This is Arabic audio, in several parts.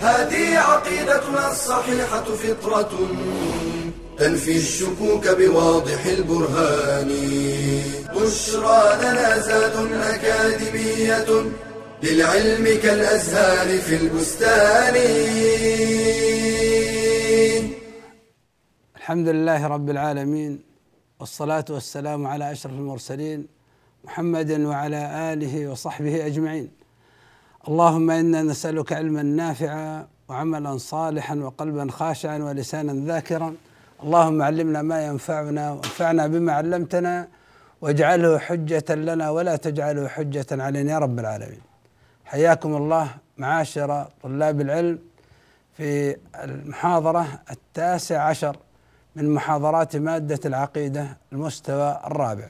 هذه عقيدتنا الصحيحة فطرة تنفي الشكوك بواضح البرهان. بشرى لنا زاد أكاديمية للعلم كالأزهار في البستان. الحمد لله رب العالمين والصلاة والسلام على أشرف المرسلين محمد وعلى آله وصحبه أجمعين. اللهم إنا نسألك علما نافعا وعملا صالحا وقلبا خاشعا ولسانا ذاكرا. اللهم علمنا ما ينفعنا وانفعنا بما علمتنا واجعله حجة لنا ولا تجعله حجة علينا يا رب العالمين. حياكم الله معاشر طلاب العلم في المحاضرة التاسع عشر من محاضرات مادة العقيدة المستوى الرابع.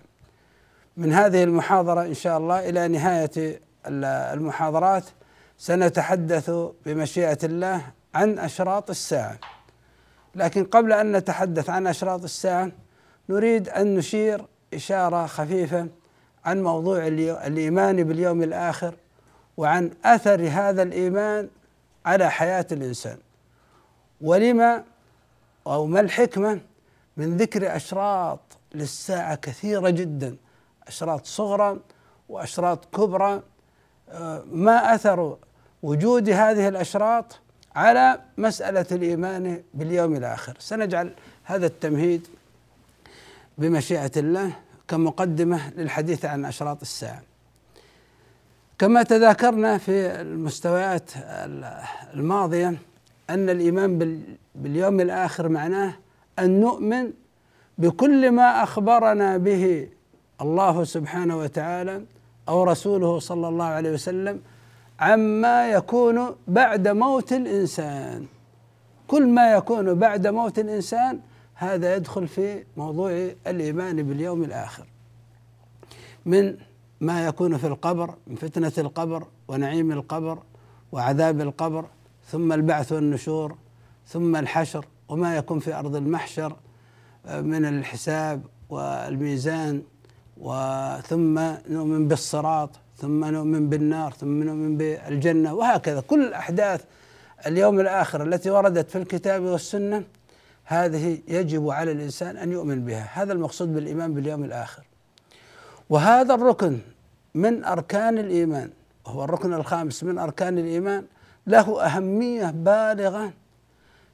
من هذه المحاضرة إن شاء الله إلى نهاية المحاضرات سنتحدث بمشيئة الله عن أشراط الساعة. لكن قبل أن نتحدث عن أشراط الساعة نريد أن نشير إشارة خفيفة عن موضوع الإيمان باليوم الآخر وعن أثر هذا الإيمان على حياة الإنسان. ولما أو ما الحكمة؟ من ذكر أشراط للساعة كثيرة جدا أشراط صغرى وأشراط كبرى ما أثر وجود هذه الأشراط على مسألة الإيمان باليوم الآخر. سنجعل هذا التمهيد بمشيئة الله كمقدمة للحديث عن أشراط الساعة. كما تذاكرنا في المستويات الماضية أن الإيمان باليوم الآخر معناه أن نؤمن بكل ما أخبرنا به الله سبحانه وتعالى أو رسوله صلى الله عليه وسلم عما يكون بعد موت الإنسان. كل ما يكون بعد موت الإنسان هذا يدخل في موضوع الإيمان باليوم الآخر. من ما يكون في القبر من فتنة القبر ونعيم القبر وعذاب القبر ثم البعث والنشور ثم الحشر وما يكون في أرض المحشر آه، من الحساب والميزان وثم نؤمن بالصراط ثم نؤمن بالنار ثم نؤمن بالجنة وهكذا. كل الأحداث اليوم الآخر التي وردت في الكتاب والسنة هذه يجب على الإنسان أن يؤمن بها. هذا المقصود بالإيمان باليوم الآخر. وهذا الركن من أركان الإيمان وهو الركن الخامس من أركان الإيمان له أهمية بالغة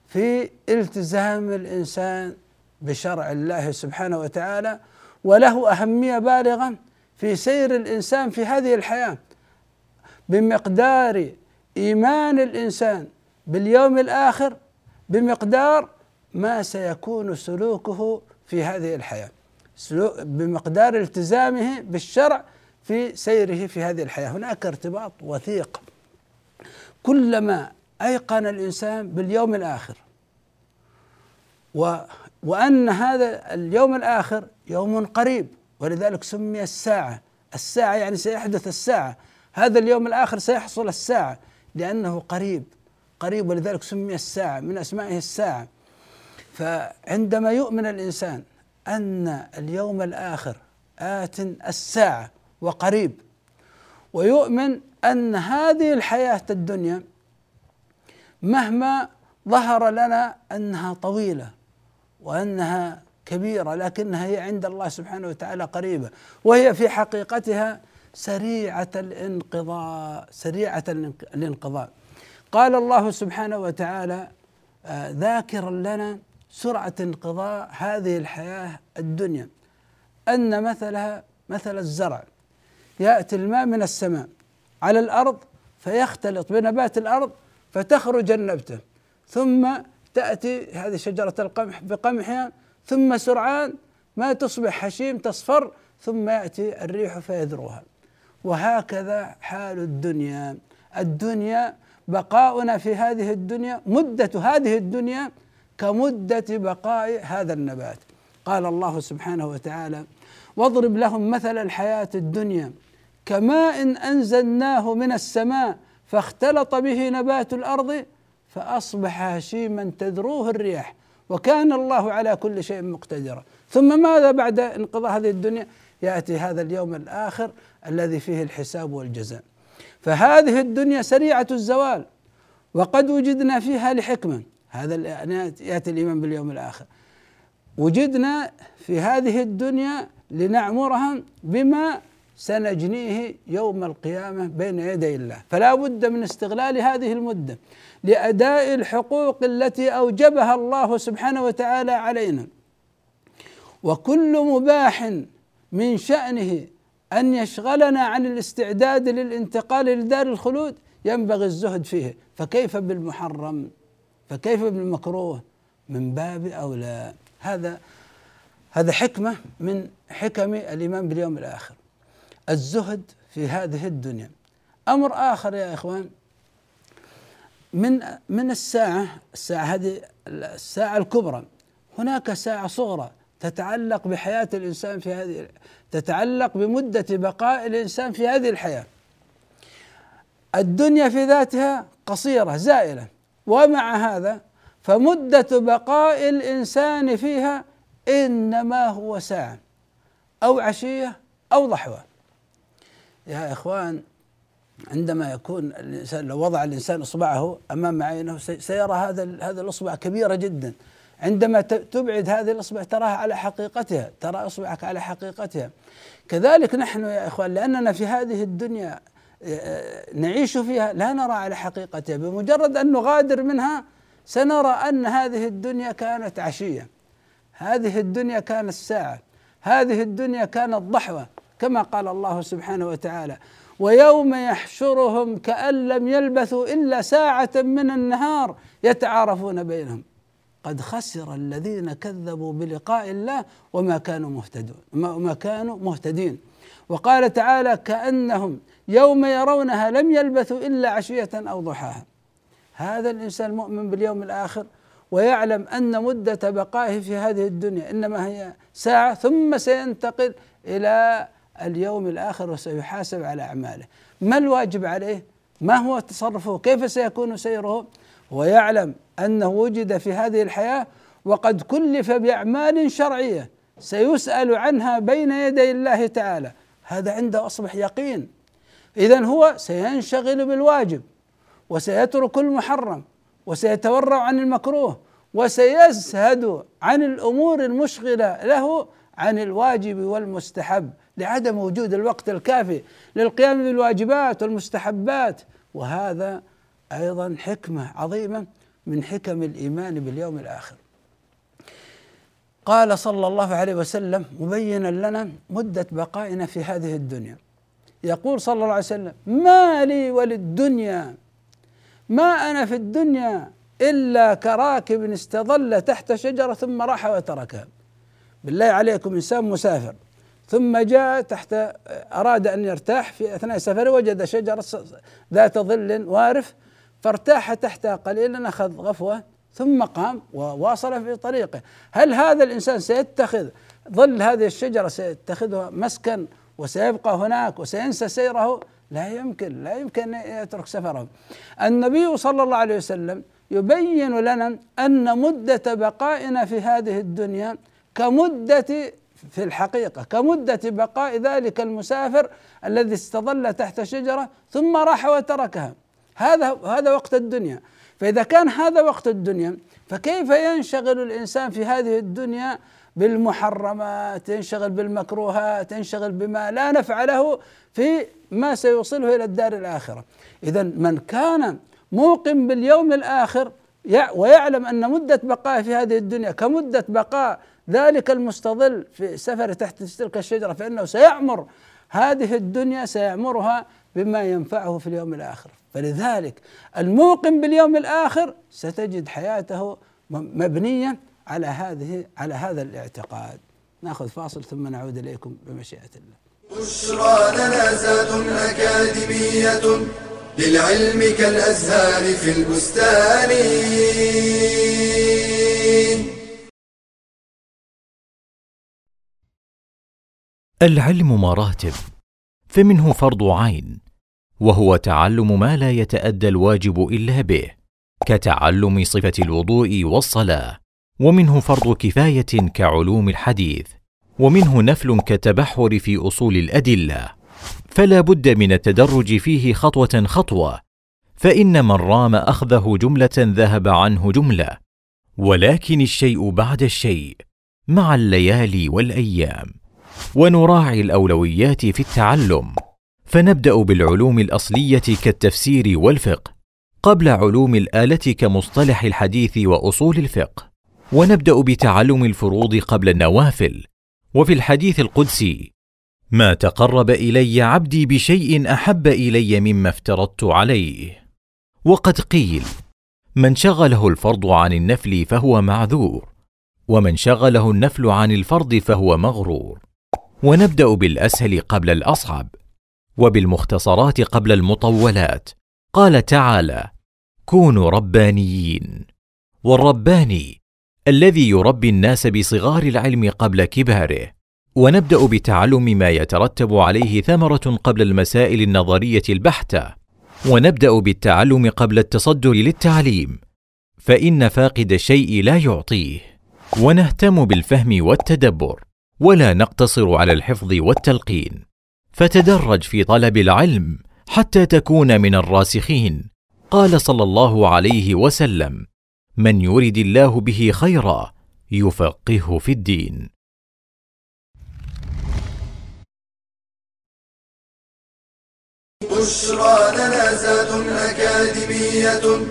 في التزام الإنسان بشرع الله سبحانه وتعالى وله أهمية بالغه في سير الإنسان في هذه الحياة بمقدار إيمان الإنسان باليوم الآخر بمقدار ما سيكون سلوكه في هذه الحياة بمقدار التزامه بالشرع في سيره في هذه الحياة. هناك ارتباط وثيق. كلما أيقن الإنسان باليوم الآخر و وأن هذا اليوم الآخر يوم قريب ولذلك سمي الساعة. الساعة يعني سيحدث الساعة. هذا اليوم الآخر سيحصل الساعة لأنه قريب. قريب ولذلك سمي الساعة من أسمائه الساعة. فعندما يؤمن الإنسان أن اليوم الآخر آت الساعة وقريب ويؤمن أن هذه الحياة الدنيا مهما ظهر لنا أنها طويلة وأنها كبيرة لكنها هي عند الله سبحانه وتعالى قريبة وهي في حقيقتها سريعة الانقضاء سريعة الانقضاء. قال الله سبحانه وتعالى آه، ذاكرا لنا سرعة انقضاء هذه الحياة الدنيا. أن مثلها مثل الزرع يأتي الماء من السماء على الأرض فيختلط بنبات الأرض فتخرج النبتة ثم تأتي هذه شجرة القمح بقمحها ثم سرعان ما تصبح حشيم تصفر ثم يأتي الريح فيذروها. وهكذا حال الدنيا. الدنيا بقاؤنا في هذه الدنيا مدة هذه الدنيا كمدة بقاء هذا النبات. قال الله سبحانه وتعالى واضرب لهم مثل الحياة الدنيا كماء أنزلناه من السماء فاختلط به نبات الأرض فأصبح هشيما تذروه الرياح وكان الله على كل شيء مقتدرا. ثم ماذا بعد انقضاء هذه الدنيا؟ يأتي هذا اليوم الآخر الذي فيه الحساب والجزاء. فهذه الدنيا سريعة الزوال وقد وجدنا فيها لحكمة. هذا يأتي الإيمان باليوم الآخر. وجدنا في هذه الدنيا لنعمرها بما سنجنيه يوم القيامة بين يدي الله. فلا بد من استغلال هذه المدة لأداء الحقوق التي أوجبها الله سبحانه وتعالى علينا. وكل مباح من شأنه أن يشغلنا عن الاستعداد للانتقال لدار الخلود ينبغي الزهد فيه. فكيف بالمحرم؟ فكيف بالمكروه؟ من باب أولى. هذا هذا حكمة من حكم الإيمان باليوم الآخر. الزهد في هذه الدنيا. أمر آخر يا إخوان من من الساعة الساعة هذه الساعة الكبرى هناك ساعة صغرى تتعلق بحياة الإنسان في هذه تتعلق بمدة بقاء الإنسان في هذه الحياة. الدنيا في ذاتها قصيرة زائلة ومع هذا فمدة بقاء الإنسان فيها إنما هو ساعة أو عشية أو ضحوة. يا إخوان عندما يكون الإنسان لو وضع الإنسان إصبعه أمام عينه سيرى هذا هذا الإصبع كبيرة جدا. عندما تبعد هذه الإصبع تراها على حقيقتها ترى إصبعك على حقيقتها. كذلك نحن يا إخوان لأننا في هذه الدنيا آه، نعيش فيها لا نرى على حقيقتها. بمجرد أن نغادر منها سنرى أن هذه الدنيا كانت عشية. هذه الدنيا كانت ساعة. هذه الدنيا كانت ضحوة. كما قال الله سبحانه وتعالى ويوم يحشرهم كأن لم يلبثوا إلا ساعة من النهار يتعارفون بينهم. قد خسر الذين كذبوا بلقاء الله وما كانوا مهتدون وما كانوا مهتدين. وقال تعالى كأنهم يوم يرونها لم يلبثوا إلا عشية أو ضحاها. هذا الإنسان المؤمن باليوم الآخر ويعلم أن مدة بقائه في هذه الدنيا إنما هي ساعة ثم سينتقل إلى اليوم الآخر وسيحاسب على أعماله. ما الواجب عليه؟ ما هو تصرفه؟ كيف سيكون سيره؟ ويعلم أنه وجد في هذه الحياة وقد كلف بأعمال شرعية. سيسأل عنها بين يدي الله تعالى. هذا عنده أصبح يقين. إذا هو سينشغل بالواجب وسيترك المحرم وسيتورع عن المكروه وسيزهد عن الأمور المشغلة له عن الواجب والمستحب. لعدم وجود الوقت الكافي للقيام بالواجبات والمستحبات وهذا أيضا حكمة عظيمة من حكم الإيمان باليوم الآخر. قال صلى الله عليه وسلم مبينا لنا مدة بقائنا في هذه الدنيا. يقول صلى الله عليه وسلم: ما لي وللدنيا ما أنا في الدنيا إلا كراكب استظل تحت شجرة ثم راح وتركها. بالله عليكم إنسان مسافر ثم جاء تحت أراد أن يرتاح في أثناء سفره وجد شجرة ذات ظل وارف فارتاح تحتها قليلا أخذ غفوة ثم قام وواصل في طريقه. هل هذا الإنسان سيتخذ ظل هذه الشجرة سيتخذها مسكن وسيبقى هناك وسينسى سيره؟ لا يمكن لا يمكن أن يترك سفره. النبي صلى الله عليه وسلم يبين لنا أن مدة بقائنا في هذه الدنيا كمدة في الحقيقة. كمدة بقاء ذلك المسافر الذي استظل تحت شجرة ثم راح وتركها. هذا هذا وقت الدنيا. فإذا كان هذا وقت الدنيا فكيف ينشغل الإنسان في هذه الدنيا بالمحرمات ينشغل بالمكروهات ينشغل بما لا نفع له في ما سيوصله إلى الدار الآخرة. إذا من كان موقن باليوم الآخر ويعلم أن مدة بقائه في هذه الدنيا كمدة بقاء ذلك المستظل في سفر تحت تلك الشجرة فإنه سيعمر هذه الدنيا سيعمرها بما ينفعه في اليوم الآخر. فلذلك الموقن باليوم الآخر ستجد حياته مبنية على هذه على هذا الاعتقاد. نأخذ فاصل ثم نعود إليكم بمشيئة الله. بشرى لنا أكاديمية للعلم كالأزهار في البستان. العلم مراتب فمنه فرض عين وهو تعلم ما لا يتأدى الواجب إلا به كتعلم صفة الوضوء والصلاة ومنه فرض كفاية كعلوم الحديث ومنه نفل كالتبحر في أصول الأدلة فلا بد من التدرج فيه خطوة خطوة فإن من رام أخذه جملة ذهب عنه جملة ولكن الشيء بعد الشيء مع الليالي والأيام. ونراعي الأولويات في التعلم. فنبدأ بالعلوم الأصلية كالتفسير والفقه قبل علوم الآلة كمصطلح الحديث وأصول الفقه. ونبدأ بتعلم الفروض قبل النوافل. وفي الحديث القدسي ما تقرب إلي عبدي بشيء أحب إلي مما افترضت عليه. وقد قيل من شغله الفرض عن النفل فهو معذور ومن شغله النفل عن الفرض فهو مغرور. ونبدأ بالأسهل قبل الأصعب وبالمختصرات قبل المطولات. قال تعالى كونوا ربانيين. والرباني الذي يربي الناس بصغار العلم قبل كباره. ونبدأ بتعلم ما يترتب عليه ثمرة قبل المسائل النظرية البحتة. ونبدأ بالتعلم قبل التصدر للتعليم. فإن فاقد الشيء لا يعطيه. ونهتم بالفهم والتدبر. ولا نقتصر على الحفظ والتلقين. فتدرج في طلب العلم حتى تكون من الراسخين. قال صلى الله عليه وسلم من يرد الله به خيرا يفقهه في الدين. بشرى لنا زاد أكاديمية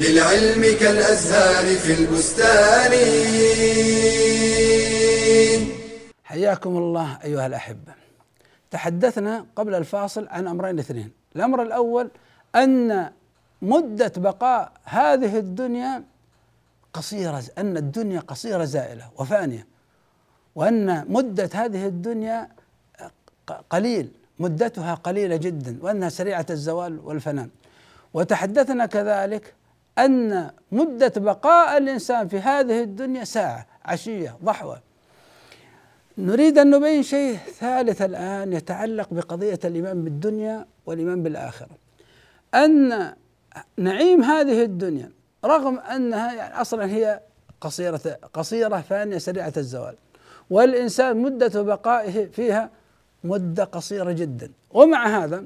للعلم كالأزهار في البستان. حياكم الله أيها الأحبة. تحدثنا قبل الفاصل عن أمرين اثنين. الأمر الأول أن مدة بقاء هذه الدنيا قصيرة أن الدنيا قصيرة زائلة وفانية وأن مدة هذه الدنيا قليل مدتها قليلة جدا وأنها سريعة الزوال والفناء وتحدثنا كذلك أن مدة بقاء الإنسان في هذه الدنيا ساعة عشية ضحوة. نريد أن نبين شيء ثالث الآن يتعلق بقضية الإيمان بالدنيا والإيمان بالآخرة. أن نعيم هذه الدنيا رغم أنها يعني أصلا هي قصيرة قصيرة فانية سريعة الزوال والإنسان مدة بقائه فيها مدة قصيرة جدا. ومع هذا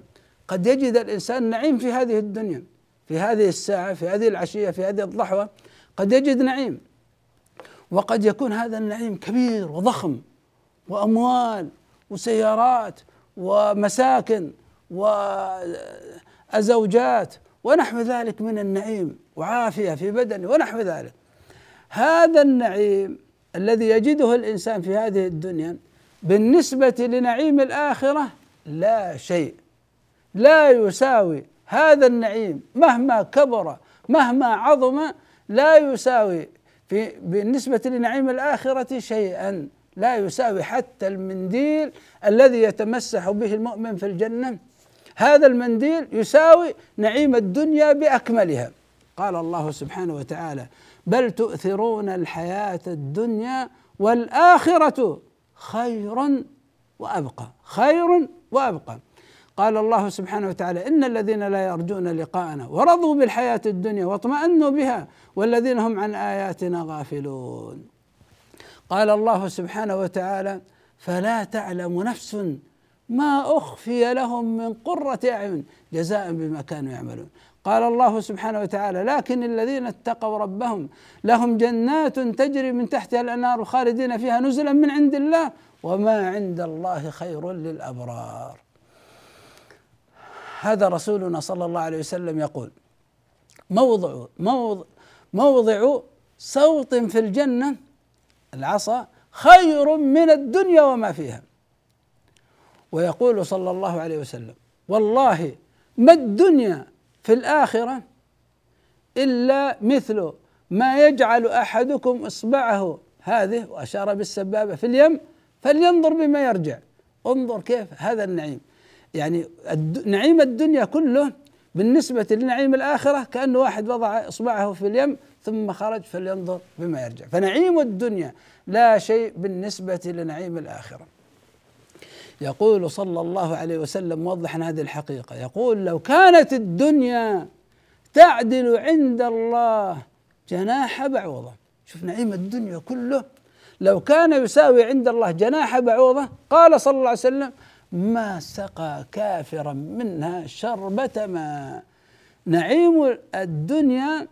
قد يجد الإنسان نعيم في هذه الدنيا في هذه الساعة في هذه العشية في هذه الضحوة قد يجد نعيم. وقد يكون هذا النعيم كبير وضخم. وأموال وسيارات ومساكن وزوجات ونحو ذلك من النعيم وعافية في بدنه ونحو ذلك. هذا النعيم الذي يجده الإنسان في هذه الدنيا بالنسبة لنعيم الآخرة لا شيء لا يساوي هذا النعيم مهما كبر مهما عظم لا يساوي في بالنسبة لنعيم الآخرة شيئا. لا يساوي حتى المنديل الذي يتمسح به المؤمن في الجنة. هذا المنديل يساوي نعيم الدنيا بأكملها. قال الله سبحانه وتعالى بل تؤثرون الحياة الدنيا والآخرة خير وأبقى. خير وأبقى. قال الله سبحانه وتعالى إن الذين لا يرجون لقاءنا ورضوا بالحياة الدنيا واطمأنوا بها والذين هم عن آياتنا غافلون. قال الله سبحانه وتعالى فلا تعلم نفس ما أخفي لهم من قرة أعين جزاء بما كانوا يعملون. قال الله سبحانه وتعالى لكن الذين اتقوا ربهم لهم جنات تجري من تحتها الأنهار خالدين فيها نزلا من عند الله وما عند الله خير للأبرار. هذا رسولنا صلى الله عليه وسلم يقول موضع موضع موضع صوت في الجنة العصا خير من الدنيا وما فيها. ويقول صلى الله عليه وسلم والله ما الدنيا في الآخرة إلا مثل ما يجعل أحدكم إصبعه هذه وأشار بالسبابة في اليم فلينظر بما يرجع. انظر كيف هذا النعيم. يعني نعيم الدنيا كله بالنسبة لنعيم الآخرة كأن واحد وضع إصبعه في اليم ثم خرج فلينظر بما يرجع. فنعيم الدنيا لا شيء بالنسبة لنعيم الآخرة. يقول صلى الله عليه وسلم موضحا هذه الحقيقة يقول لو كانت الدنيا تعدل عند الله جناح بعوضة. شوف نعيم الدنيا كله لو كان يساوي عند الله جناح بعوضة قال صلى الله عليه وسلم ما سقى كافرا منها شربة ماء. نعيم الدنيا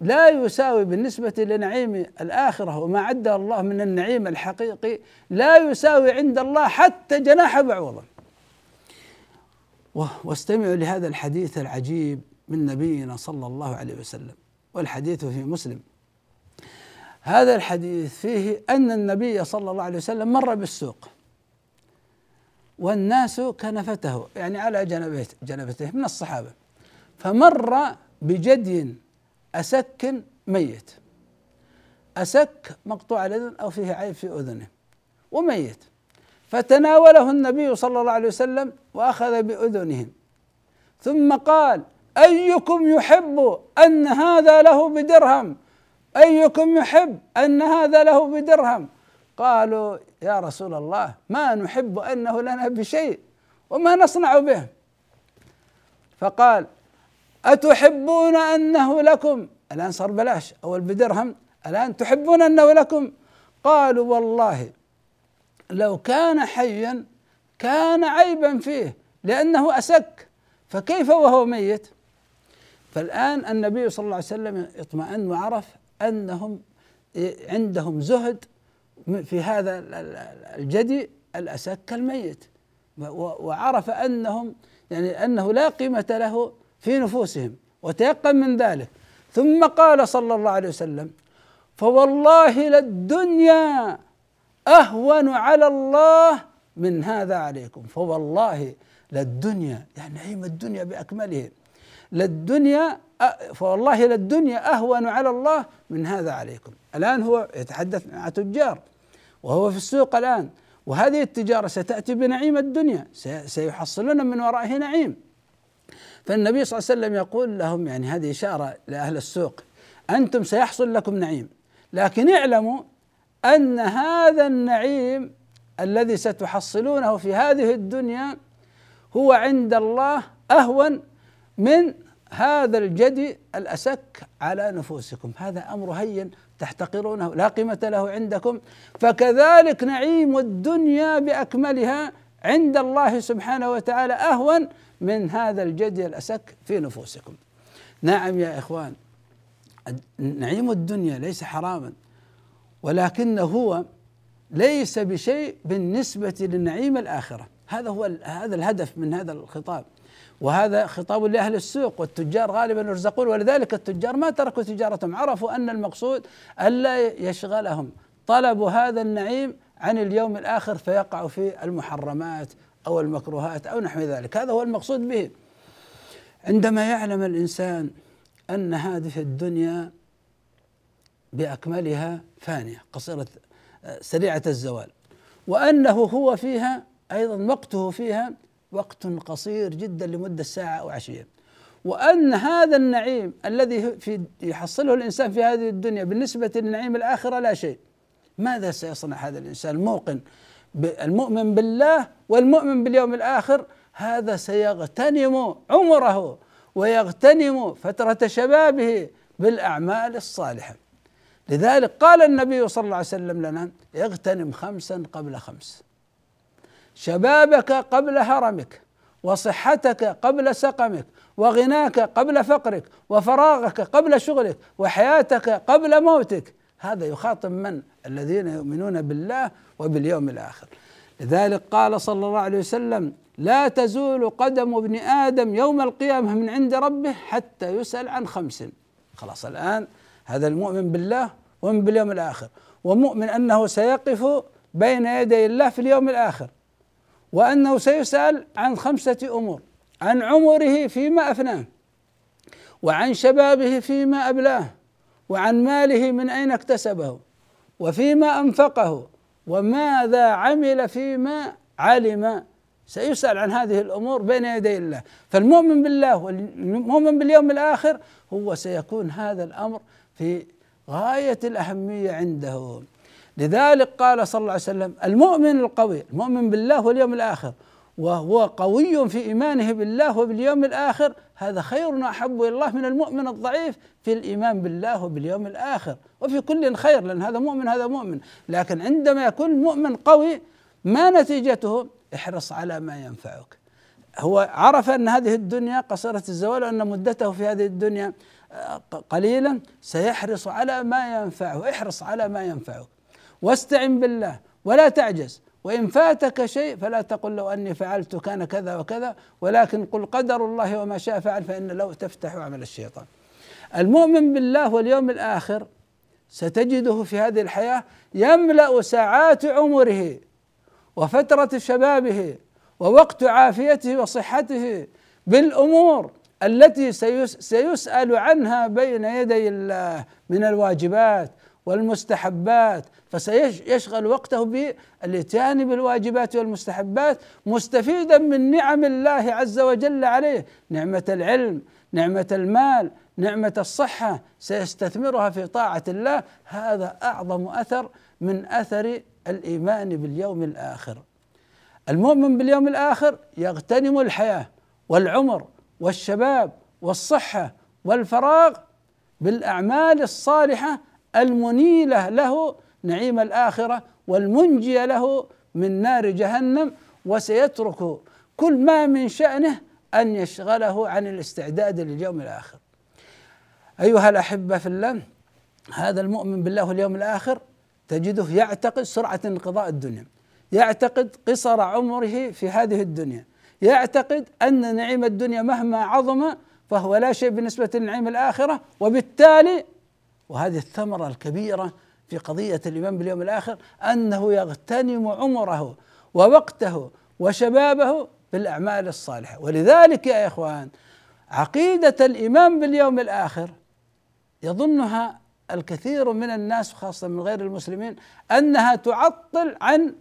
لا يساوي بالنسبة لنعيم الآخرة وما عده الله من النعيم الحقيقي لا يساوي عند الله حتى جناح بعوضة. واستمعوا لهذا الحديث العجيب من نبينا صلى الله عليه وسلم والحديث في مسلم. هذا الحديث فيه أن النبي صلى الله عليه وسلم مر بالسوق. والناس كنفته يعني على جنبته جنبته من الصحابة. فمر بجدي أسك ميت. أسك مقطوع الأذن أو فيه عيب في أذنه وميت. فتناوله النبي صلى الله عليه وسلم وأخذ بأذنهم ثم قال أيكم يحب أن هذا له بدرهم؟ أيكم يحب أن هذا له بدرهم؟ قالوا يا رسول الله ما نحب أنه لنا بشيء وما نصنع به. فقال أتحبون أنه لكم؟ الآن صار بلاش أول بدرهم الآن تحبون أنه لكم؟ قالوا والله لو كان حيا كان عيبا فيه لأنه أسك فكيف وهو ميت؟ فالآن النبي صلى الله عليه وسلم اطمأن وعرف أنهم عندهم زهد في هذا الجدي الأسك الميت وعرف أنهم يعني أنه لا قيمة له في نفوسهم وتيقن من ذلك. ثم قال صلى الله عليه وسلم فوالله للدنيا أهون على الله من هذا عليكم. فوالله للدنيا يعني نعيم الدنيا بأكمله. للدنيا فوالله للدنيا أهون على الله من هذا عليكم. الآن هو يتحدث مع تجار وهو في السوق الآن. وهذه التجارة ستأتي بنعيم الدنيا سيحصلون من ورائه نعيم. فالنبي صلى الله عليه وسلم يقول لهم يعني هذه إشارة لأهل السوق أنتم سيحصل لكم نعيم. لكن اعلموا أن هذا النعيم الذي ستحصلونه في هذه الدنيا هو عند الله أهون من هذا الجدي الأسك على نفوسكم. هذا أمر هين تحتقرونه لا قيمة له عندكم. فكذلك نعيم الدنيا بأكملها عند الله سبحانه وتعالى أهون من هذا الجدي الأسك في نفوسكم. نعم يا إخوان نعيم الدنيا ليس حراما ولكنه هو ليس بشيء بالنسبة لنعيم الآخرة. هذا هو هذا الهدف من هذا الخطاب. وهذا خطاب لأهل السوق والتجار غالبا يرزقون ولذلك التجار ما تركوا تجارتهم عرفوا أن المقصود ألا يشغلهم. طلب هذا النعيم عن اليوم الآخر فيقع في المحرمات أو المكروهات أو نحو ذلك. هذا هو المقصود به. عندما يعلم الإنسان أن هذه الدنيا بأكملها فانية قصيرة سريعة الزوال وأنه هو فيها أيضا وقته فيها وقت قصير جدا لمدة ساعة أو عشية وأن هذا النعيم الذي في يحصله الإنسان في هذه الدنيا بالنسبة للنعيم الآخرة لا شيء. ماذا سيصنع هذا الإنسان؟ الموقن المؤمن بالله والمؤمن باليوم الآخر هذا سيغتنم عمره ويغتنم فترة شبابه بالأعمال الصالحة. لذلك قال النبي صلى الله عليه وسلم لنا اغتنم خمسا قبل خمس. شبابك قبل هرمك وصحتك قبل سقمك وغناك قبل فقرك وفراغك قبل شغلك وحياتك قبل موتك. هذا يخاطب من؟ الذين يؤمنون بالله وباليوم الآخر. لذلك قال صلى الله عليه وسلم لا تزول قدم ابن آدم يوم القيامة من عند ربه حتى يسأل عن خمس. خلاص الآن هذا المؤمن بالله ومن باليوم الآخر ومؤمن أنه سيقف بين يدي الله في اليوم الآخر. وأنه سيسأل عن خمسة أمور عن عمره فيما أفناه وعن شبابه فيما أبلاه وعن ماله من أين اكتسبه وفيما أنفقه وماذا عمل فيما علم. سيسأل عن هذه الأمور بين يدي الله. فالمؤمن بالله والمؤمن باليوم الآخر هو سيكون هذا الأمر في غاية الأهمية عنده. لذلك قال صلى الله عليه وسلم المؤمن القوي المؤمن بالله واليوم الآخر وهو قوي في إيمانه بالله وباليوم الآخر هذا خير وأحب إلى الله من المؤمن الضعيف في الإيمان بالله وباليوم الآخر. وفي كل خير لأن هذا مؤمن هذا مؤمن. لكن عندما يكون مؤمن قوي ما نتيجته؟ احرص على ما ينفعك. هو عرف أن هذه الدنيا قصيرة الزوال وأن مدته في هذه الدنيا آه، قليلا سيحرص على ما ينفعه. احرص على ما ينفعك. واستعن بالله ولا تعجز. وإن فاتك شيء فلا تقل لو أني فعلت كان كذا وكذا ولكن قل قدر الله وما شاء فعل فإن لو تفتح عمل الشيطان. المؤمن بالله واليوم الآخر ستجده في هذه الحياة يملأ ساعات عمره وفترة شبابه ووقت عافيته وصحته بالأمور التي سيسأل عنها بين يدي الله من الواجبات والمستحبات فسيشغل وقته بالاتيان بالواجبات والمستحبات مستفيدا من نعم الله عز وجل عليه. نعمة العلم نعمة المال نعمة الصحة سيستثمرها في طاعة الله. هذا أعظم أثر من أثر الإيمان باليوم الآخر. المؤمن باليوم الآخر يغتنم الحياة والعمر والشباب والصحة والفراغ بالأعمال الصالحة المنيلة له نعيم الآخرة والمنجيه له من نار جهنم وسيترك كل ما من شأنه أن يشغله عن الاستعداد لليوم الآخر. أيها الأحبة في الله هذا المؤمن بالله واليوم الآخر تجده يعتقد سرعة انقضاء الدنيا، يعتقد قصر عمره في هذه الدنيا، يعتقد أن نعيم الدنيا مهما عظم فهو لا شيء بالنسبة لنعيم الآخرة وبالتالي وهذه الثمرة الكبيرة في قضية الإيمان باليوم الآخر أنه يغتنم عمره ووقته وشبابه بالأعمال الصالحة. ولذلك يا إخوان عقيدة الإيمان باليوم الآخر يظنها الكثير من الناس خاصة من غير المسلمين أنها تعطل عن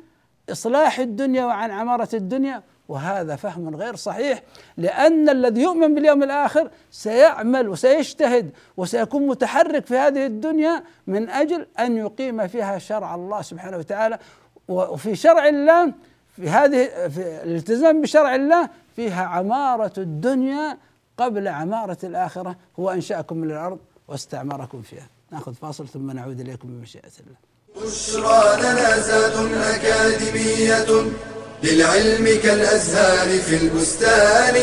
إصلاح الدنيا وعن عمارة الدنيا وهذا فهم غير صحيح لأن الذي يؤمن باليوم الآخر سيعمل وسيجتهد وسيكون متحرك في هذه الدنيا من أجل أن يقيم فيها شرع الله سبحانه وتعالى. وفي شرع الله في هذه في الالتزام بشرع الله فيها عمارة الدنيا قبل عمارة الآخرة. هو أنشأكم من الأرض واستعمركم فيها. نأخذ فاصل ثم نعود إليكم بمشيئة الله. بشرى لنا أكاديمية للعلم كالأزهار في البستان.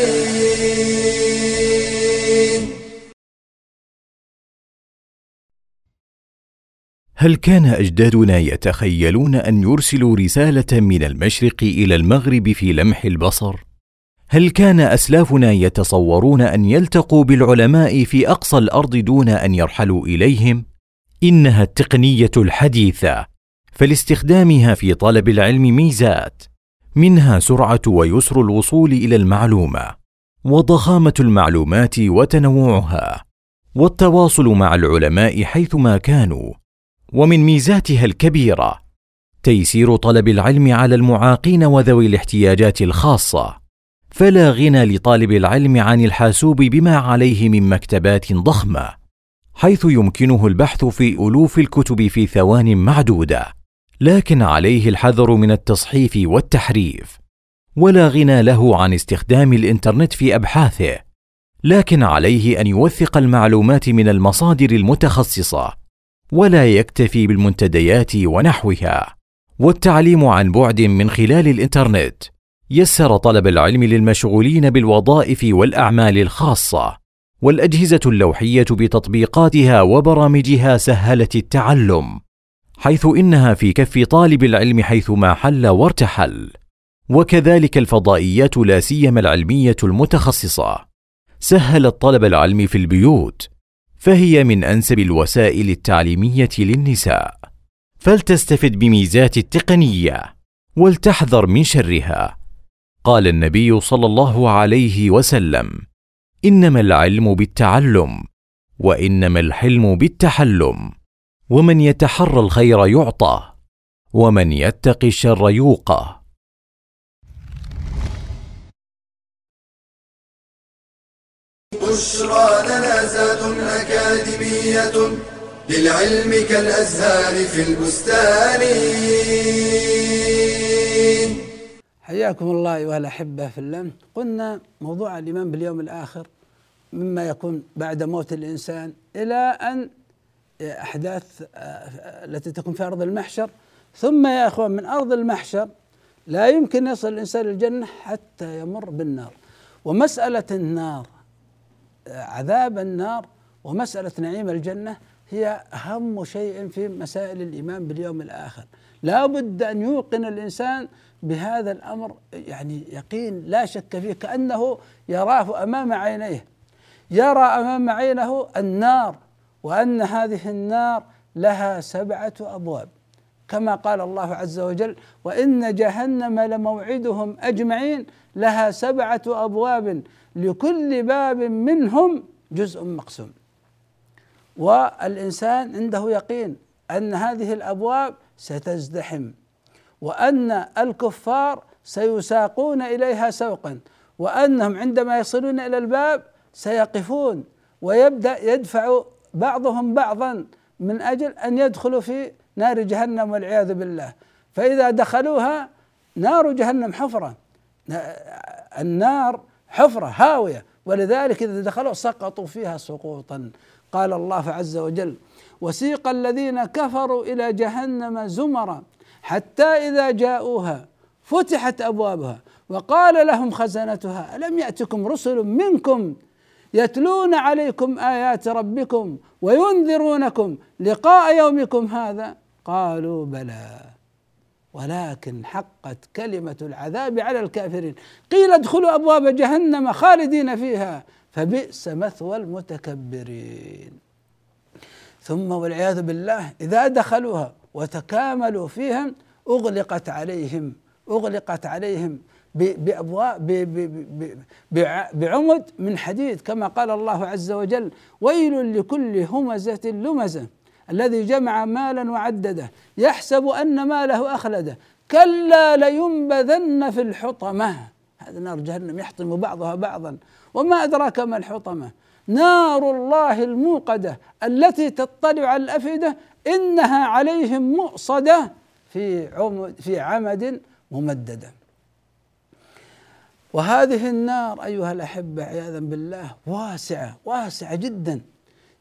هل كان أجدادنا يتخيلون أن يرسلوا رسالة من المشرق إلى المغرب في لمح البصر؟ هل كان أسلافنا يتصورون أن يلتقوا بالعلماء في أقصى الأرض دون أن يرحلوا إليهم؟ إنها التقنية الحديثة فلاستخدامها في طلب العلم ميزات. منها سرعة ويسر الوصول إلى المعلومة وضخامة المعلومات وتنوعها والتواصل مع العلماء حيثما كانوا ومن ميزاتها الكبيرة تيسير طلب العلم على المعاقين وذوي الاحتياجات الخاصة فلا غنى لطالب العلم عن الحاسوب بما عليه من مكتبات ضخمة حيث يمكنه البحث في ألوف الكتب في ثوان معدودة. لكن عليه الحذر من التصحيف والتحريف ولا غنى له عن استخدام الإنترنت في أبحاثه لكن عليه أن يوثق المعلومات من المصادر المتخصصة ولا يكتفي بالمنتديات ونحوها والتعليم عن بعد من خلال الإنترنت يسر طلب العلم للمشغولين بالوظائف والأعمال الخاصة والأجهزة اللوحية بتطبيقاتها وبرامجها سهلت التعلم. حيث إنها في كف طالب العلم حيثما حل وارتحل. وكذلك الفضائيات لا سيما العلمية المتخصصة. سهلت طلب العلم في البيوت. فهي من أنسب الوسائل التعليمية للنساء. فلتستفد بميزات التقنية. ولتحذر من شرها. قال النبي صلى الله عليه وسلم إنما العلم بالتعلم وإنما الحلم بالتحلم. ومن يتحرى الخير يعطى ومن يتق الشر يوقى. بشرى لنا زاد أكاديمية للعلم كالأزهار في البستان. حياكم الله أيها الأحبة في الله. قلنا موضوع الإيمان باليوم الآخر مما يكون بعد موت الإنسان إلى أن أحداث آه، التي تكون في أرض المحشر. ثم يا أخوان من أرض المحشر لا يمكن يصل الإنسان الجنة حتى يمر بالنار. ومسألة النار آه، عذاب النار ومسألة نعيم الجنة هي أهم شيء في مسائل الإيمان باليوم الآخر. لا بد أن يوقن الإنسان بهذا الأمر يعني يقين لا شك فيه كأنه يراه أمام عينيه. يرى أمام عينه النار. وأن هذه النار لها سبعة أبواب. كما قال الله عز وجل وإن جهنم لموعدهم أجمعين لها سبعة أبواب لكل باب منهم جزء مقسوم. والإنسان عنده يقين أن هذه الأبواب ستزدحم وأن الكفار سيساقون إليها سوقا وأنهم عندما يصلون إلى الباب سيقفون ويبدأ يدفع بعضهم بعضا من أجل أن يدخلوا في نار جهنم والعياذ بالله. فإذا دخلوها نار جهنم حفرة. النار حفرة هاوية. ولذلك إذا دخلوا سقطوا فيها سقوطا. قال الله عز وجل وسيق الذين كفروا إلى جهنم زمرا حتى إذا جاءوها فتحت أبوابها وقال لهم خزنتها ألم يأتكم رسل منكم يتلون عليكم آيات ربكم وينذرونكم لقاء يومكم هذا. قالوا بلى ولكن حقت كلمة العذاب على الكافرين. قيل ادخلوا أبواب جهنم خالدين فيها فبئس مثوى المتكبرين. ثم والعياذ بالله إذا دخلوها وتكاملوا فيها أغلقت عليهم أغلقت عليهم. بأبواب بعمد من حديد كما قال الله عز وجل ويل لكل همزة لمزة الذي جمع مالا وعدده يحسب أن ماله أخلده. كلا لينبذن في الحطمة. هذا نار جهنم يحطم بعضها بعضا. وما أدراك ما الحطمة؟ نار الله الموقدة التي تطلع على الأفئدة إنها عليهم مؤصدة في عمد في عمد ممددة. وهذه النار أيها الأحبة عياذا بالله واسعة واسعة جدا.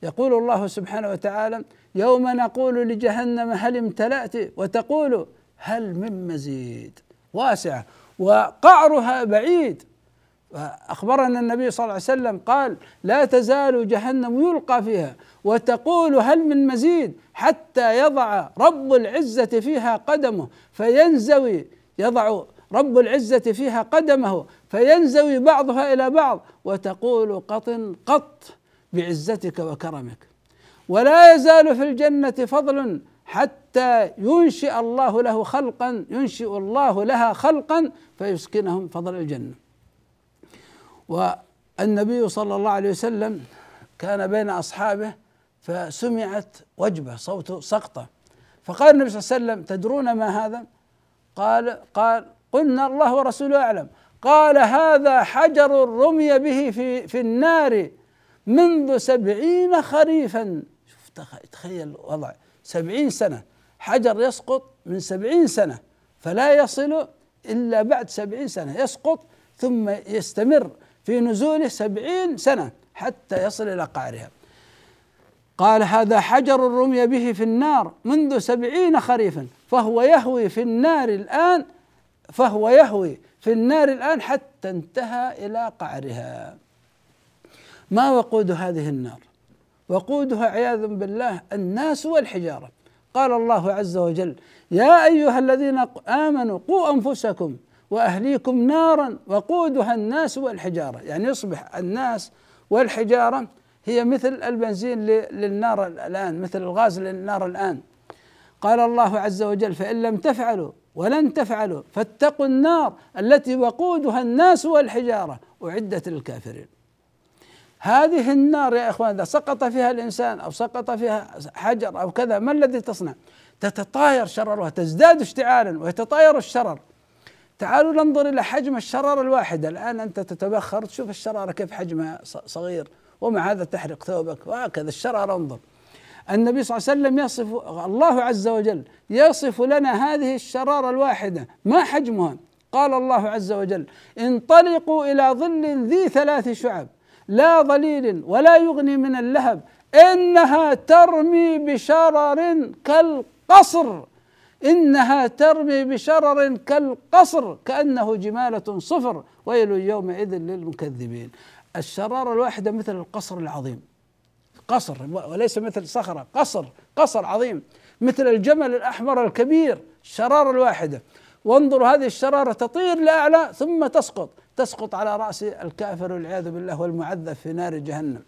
يقول الله سبحانه وتعالى يوم نقول لجهنم هل امتلأت؟ وتقول هل من مزيد. واسعة وقعرها بعيد. أخبرنا النبي صلى الله عليه وسلم قال لا تزال جهنم يلقى فيها وتقول هل من مزيد؟ حتى يضع رب العزة فيها قدمه فينزوي يضع رب العزة فيها قدمه فينزوي بعضها إلى بعض وتقول قط قط بعزتك وكرمك. ولا يزال في الجنة فضل حتى ينشئ الله له خلقا ينشئ الله لها خلقا فيسكنهم فضل الجنة. والنبي صلى الله عليه وسلم كان بين أصحابه فسمعت وجبة صوت سقطة. فقال النبي صلى الله عليه وسلم تدرون ما هذا؟ قال قال قلنا الله ورسوله أعلم. قال هذا حجر رمي به في في النار منذ سبعين خريفا. شوف تخيل وضع. سبعين سنة. حجر يسقط من سبعين سنة فلا يصل إلا بعد سبعين سنة. يسقط ثم يستمر في نزوله سبعين سنة حتى يصل إلى قعرها. قال هذا حجر رمي به في النار منذ سبعين خريفا فهو يهوي في النار الآن فهو يهوي في النار الآن حتى انتهى إلى قعرها. ما وقود هذه النار؟ وقودها عياذا بالله الناس والحجارة. قال الله عز وجل يا أيها الذين آمنوا قوا أنفسكم وأهليكم نارا وقودها الناس والحجارة. يعني يصبح الناس والحجارة هي مثل البنزين للنار الآن مثل الغاز للنار الآن. قال الله عز وجل فإن لم تفعلوا ولن تفعلوا فاتقوا النار التي وقودها الناس والحجارة. أعدت للكافرين. هذه النار يا إخوان إذا سقط فيها الإنسان أو سقط فيها حجر أو كذا ما الذي تصنع؟ تتطاير شررها تزداد اشتعالا ويتطاير الشرر. تعالوا ننظر إلى حجم الشرارة الواحدة. الآن أنت تتبخر تشوف الشرارة كيف حجمها صغير. ومع هذا تحرق ثوبك وهكذا الشرار انظر. النبي صلى الله عليه وسلم يصف الله عز وجل يصف لنا هذه الشرارة الواحدة. ما حجمها؟ قال الله عز وجل انطلقوا إلى ظل ذي ثلاث شعب لا ظليل ولا يغني من اللهب إنها ترمي بشرر كالقصر. إنها ترمي بشرر كالقصر كأنه جمالة صفر. ويل يومئذ للمكذبين. الشرارة الواحدة مثل القصر العظيم. قصر وليس مثل صخرة قصر قصر عظيم مثل الجمل الأحمر الكبير الشرارة الواحدة. وانظروا هذه الشرارة تطير لأعلى ثم تسقط تسقط على رأس الكافر والعياذ بالله والمعذب في نار جهنم.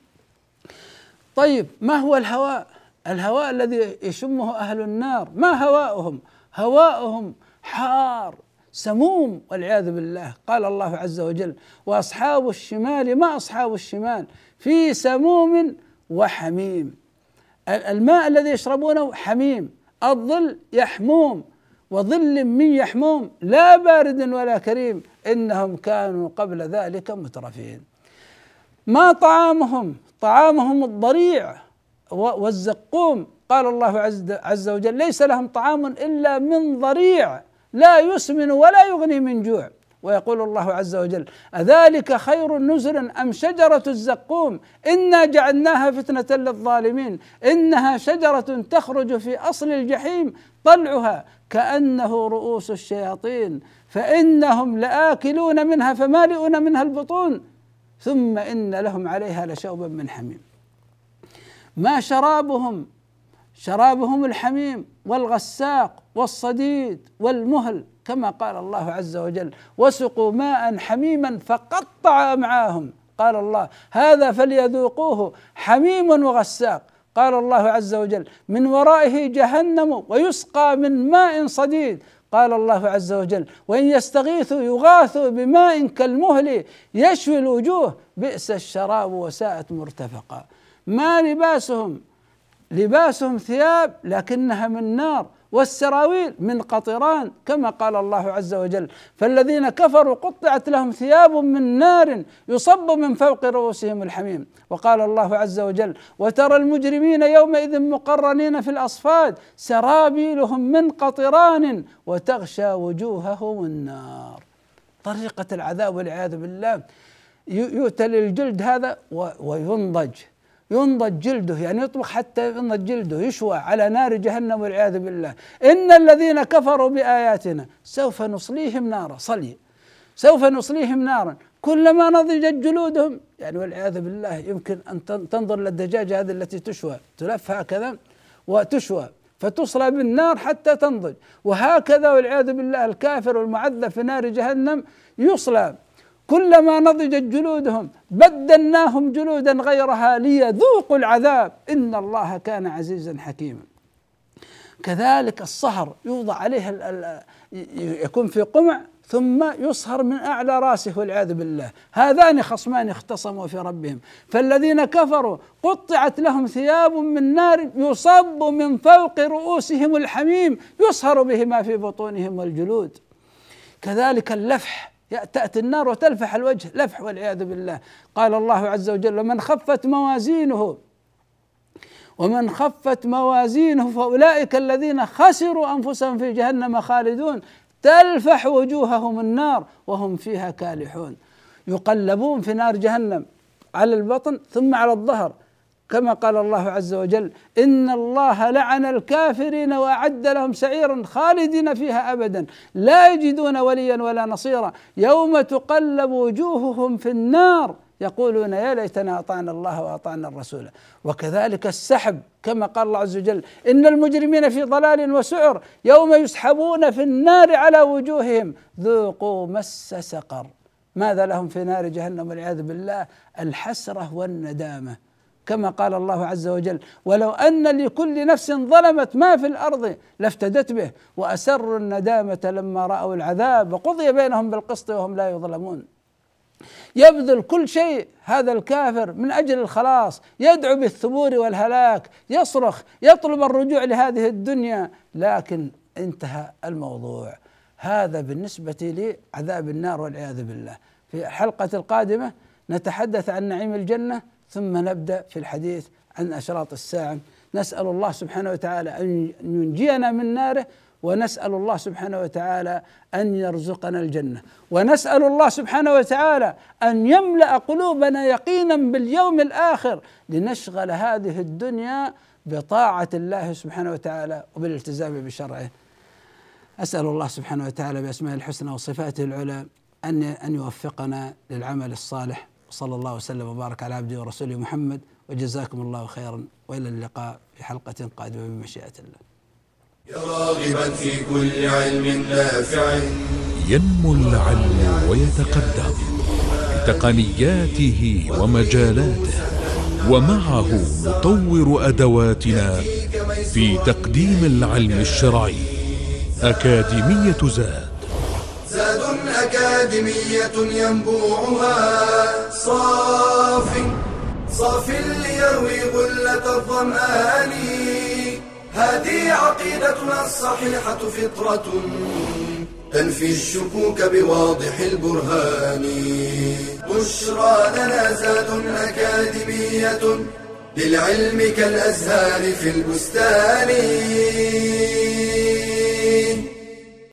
طيب ما هو الهواء؟ الهواء الذي يشمه أهل النار ما هواؤهم؟ هواؤهم حار سموم والعياذ بالله. قال الله عز وجل وأصحاب الشمال ما أصحاب الشمال؟ في سموم وحميم. الماء الذي يشربونه حميم. الظل يحموم. وظل من يحموم. لا بارد ولا كريم. إنهم كانوا قبل ذلك مترفين. ما طعامهم؟ طعامهم الضريع والزقوم. قال الله عز وجل ليس لهم طعام إلا من ضريع. لا يسمن ولا يغني من جوع. ويقول الله عز وجل أذلك خير نزل أم شجرة الزقوم؟ إنا جعلناها فتنة للظالمين إنها شجرة تخرج في أصل الجحيم طلعها كأنه رؤوس الشياطين فإنهم لآكلون منها فمالئون منها البطون ثم إن لهم عليها لشوبا من حميم. ما شرابهم؟ شرابهم الحميم والغساق والصديد والمهل كما قال الله عز وجل وسقوا ماء حميما فقطع امعاهم قال الله هذا فليذوقوه حميم وغساق. قال الله عز وجل من ورائه جهنم ويسقى من ماء صديد. قال الله عز وجل وإن يستغيثوا يغاثوا بماء كالمهل يشوي الوجوه بئس الشراب وساءت مرتفقا. ما لباسهم؟ لباسهم ثياب لكنها من نار. والسراويل من قطران كما قال الله عز وجل فالذين كفروا قطعت لهم ثياب من نار يصب من فوق رؤوسهم الحميم. وقال الله عز وجل وترى المجرمين يومئذ مقرنين في الأصفاد سرابيلهم من قطران وتغشى وجوههم النار. طريقة العذاب والعياذ بالله يؤتى للجلد هذا وينضج. ينضج جلده يعني يطبخ حتى ينضج جلده يشوى على نار جهنم والعياذ بالله. إن الذين كفروا بآياتنا سوف نصليهم نارا صلي. سوف نصليهم نارا. كلما نضجت جلودهم يعني والعياذ بالله يمكن أن تنظر للدجاجة هذه التي تشوى تلف هكذا وتشوى فتصلى بالنار حتى تنضج. وهكذا والعياذ بالله الكافر والمعذب في نار جهنم يصلى. كلما نضجت جلودهم بدلناهم جلودا غيرها ليذوقوا العذاب. إن الله كان عزيزا حكيما. كذلك الصهر يوضع عليه يكون في قمع ثم يصهر من أعلى رأسه والعياذ بالله. هذان خصمان اختصموا في ربهم. فالذين كفروا قطعت لهم ثياب من نار يصب من فوق رؤوسهم الحميم يصهر به ما في بطونهم والجلود. كذلك اللفح تأتي النار وتلفح الوجه لفح والعياذ بالله. قال الله عز وجل ومن خفت موازينه ومن خفت موازينه فأولئك الذين خسروا أنفسهم في جهنم خالدون. تلفح وجوههم النار وهم فيها كالحون. يقلبون في نار جهنم على البطن ثم على الظهر. كما قال الله عز وجل إن الله لعن الكافرين وأعد لهم سعيرا خالدين فيها ابدا. لا يجدون وليا ولا نصيرا. يوم تقلب وجوههم في النار يقولون يا ليتنا أطعنا الله وأطعنا الرسول. وكذلك السحب كما قال الله عز وجل إن المجرمين في ضلال وسعر يوم يسحبون في النار على وجوههم. ذوقوا مس سقر. ماذا لهم في نار جهنم والعياذ بالله؟ الحسرة والندامة. كما قال الله عز وجل ولو أن لكل نفس ظلمت ما في الأرض لافتدت به وأسروا الندامة لما رأوا العذاب وقضي بينهم بالقسط وهم لا يظلمون. يبذل كل شيء هذا الكافر من أجل الخلاص يدعو بالثبور والهلاك يصرخ يطلب الرجوع لهذه الدنيا لكن انتهى الموضوع. هذا بالنسبة لعذاب النار والعياذ بالله. في الحلقة القادمة نتحدث عن نعيم الجنة ثم نبدأ في الحديث عن أشراط الساعة. نسأل الله سبحانه وتعالى أن ينجينا من ناره ونسأل الله سبحانه وتعالى أن يرزقنا الجنة. ونسأل الله سبحانه وتعالى أن يملأ قلوبنا يقينا باليوم الآخر لنشغل هذه الدنيا بطاعة الله سبحانه وتعالى وبالالتزام بشرعه. أسأل الله سبحانه وتعالى بأسماء الحسنى وصفاته العلى أن أن يوفقنا للعمل الصالح. وصلى الله وسلم وبارك على عبده ورسوله محمد وجزاكم الله خيرا وإلى اللقاء في حلقة قادمة بمشيئه الله. يا راغبا في كل علم نافع. ينمو العلم ويتقدم بتقنياته ومجالاته ومعه نطور أدواتنا في تقديم العلم الشرعي. أكاديمية زاد. أكاديمية ينبوعها. صاف صاف ليروي غلة الظمآن. هذه عقيدتنا الصحيحة فطرة تنفي الشكوك بواضح البرهان. بشرى لنا زاد أكاديمية للعلم كالأزهار في البستان.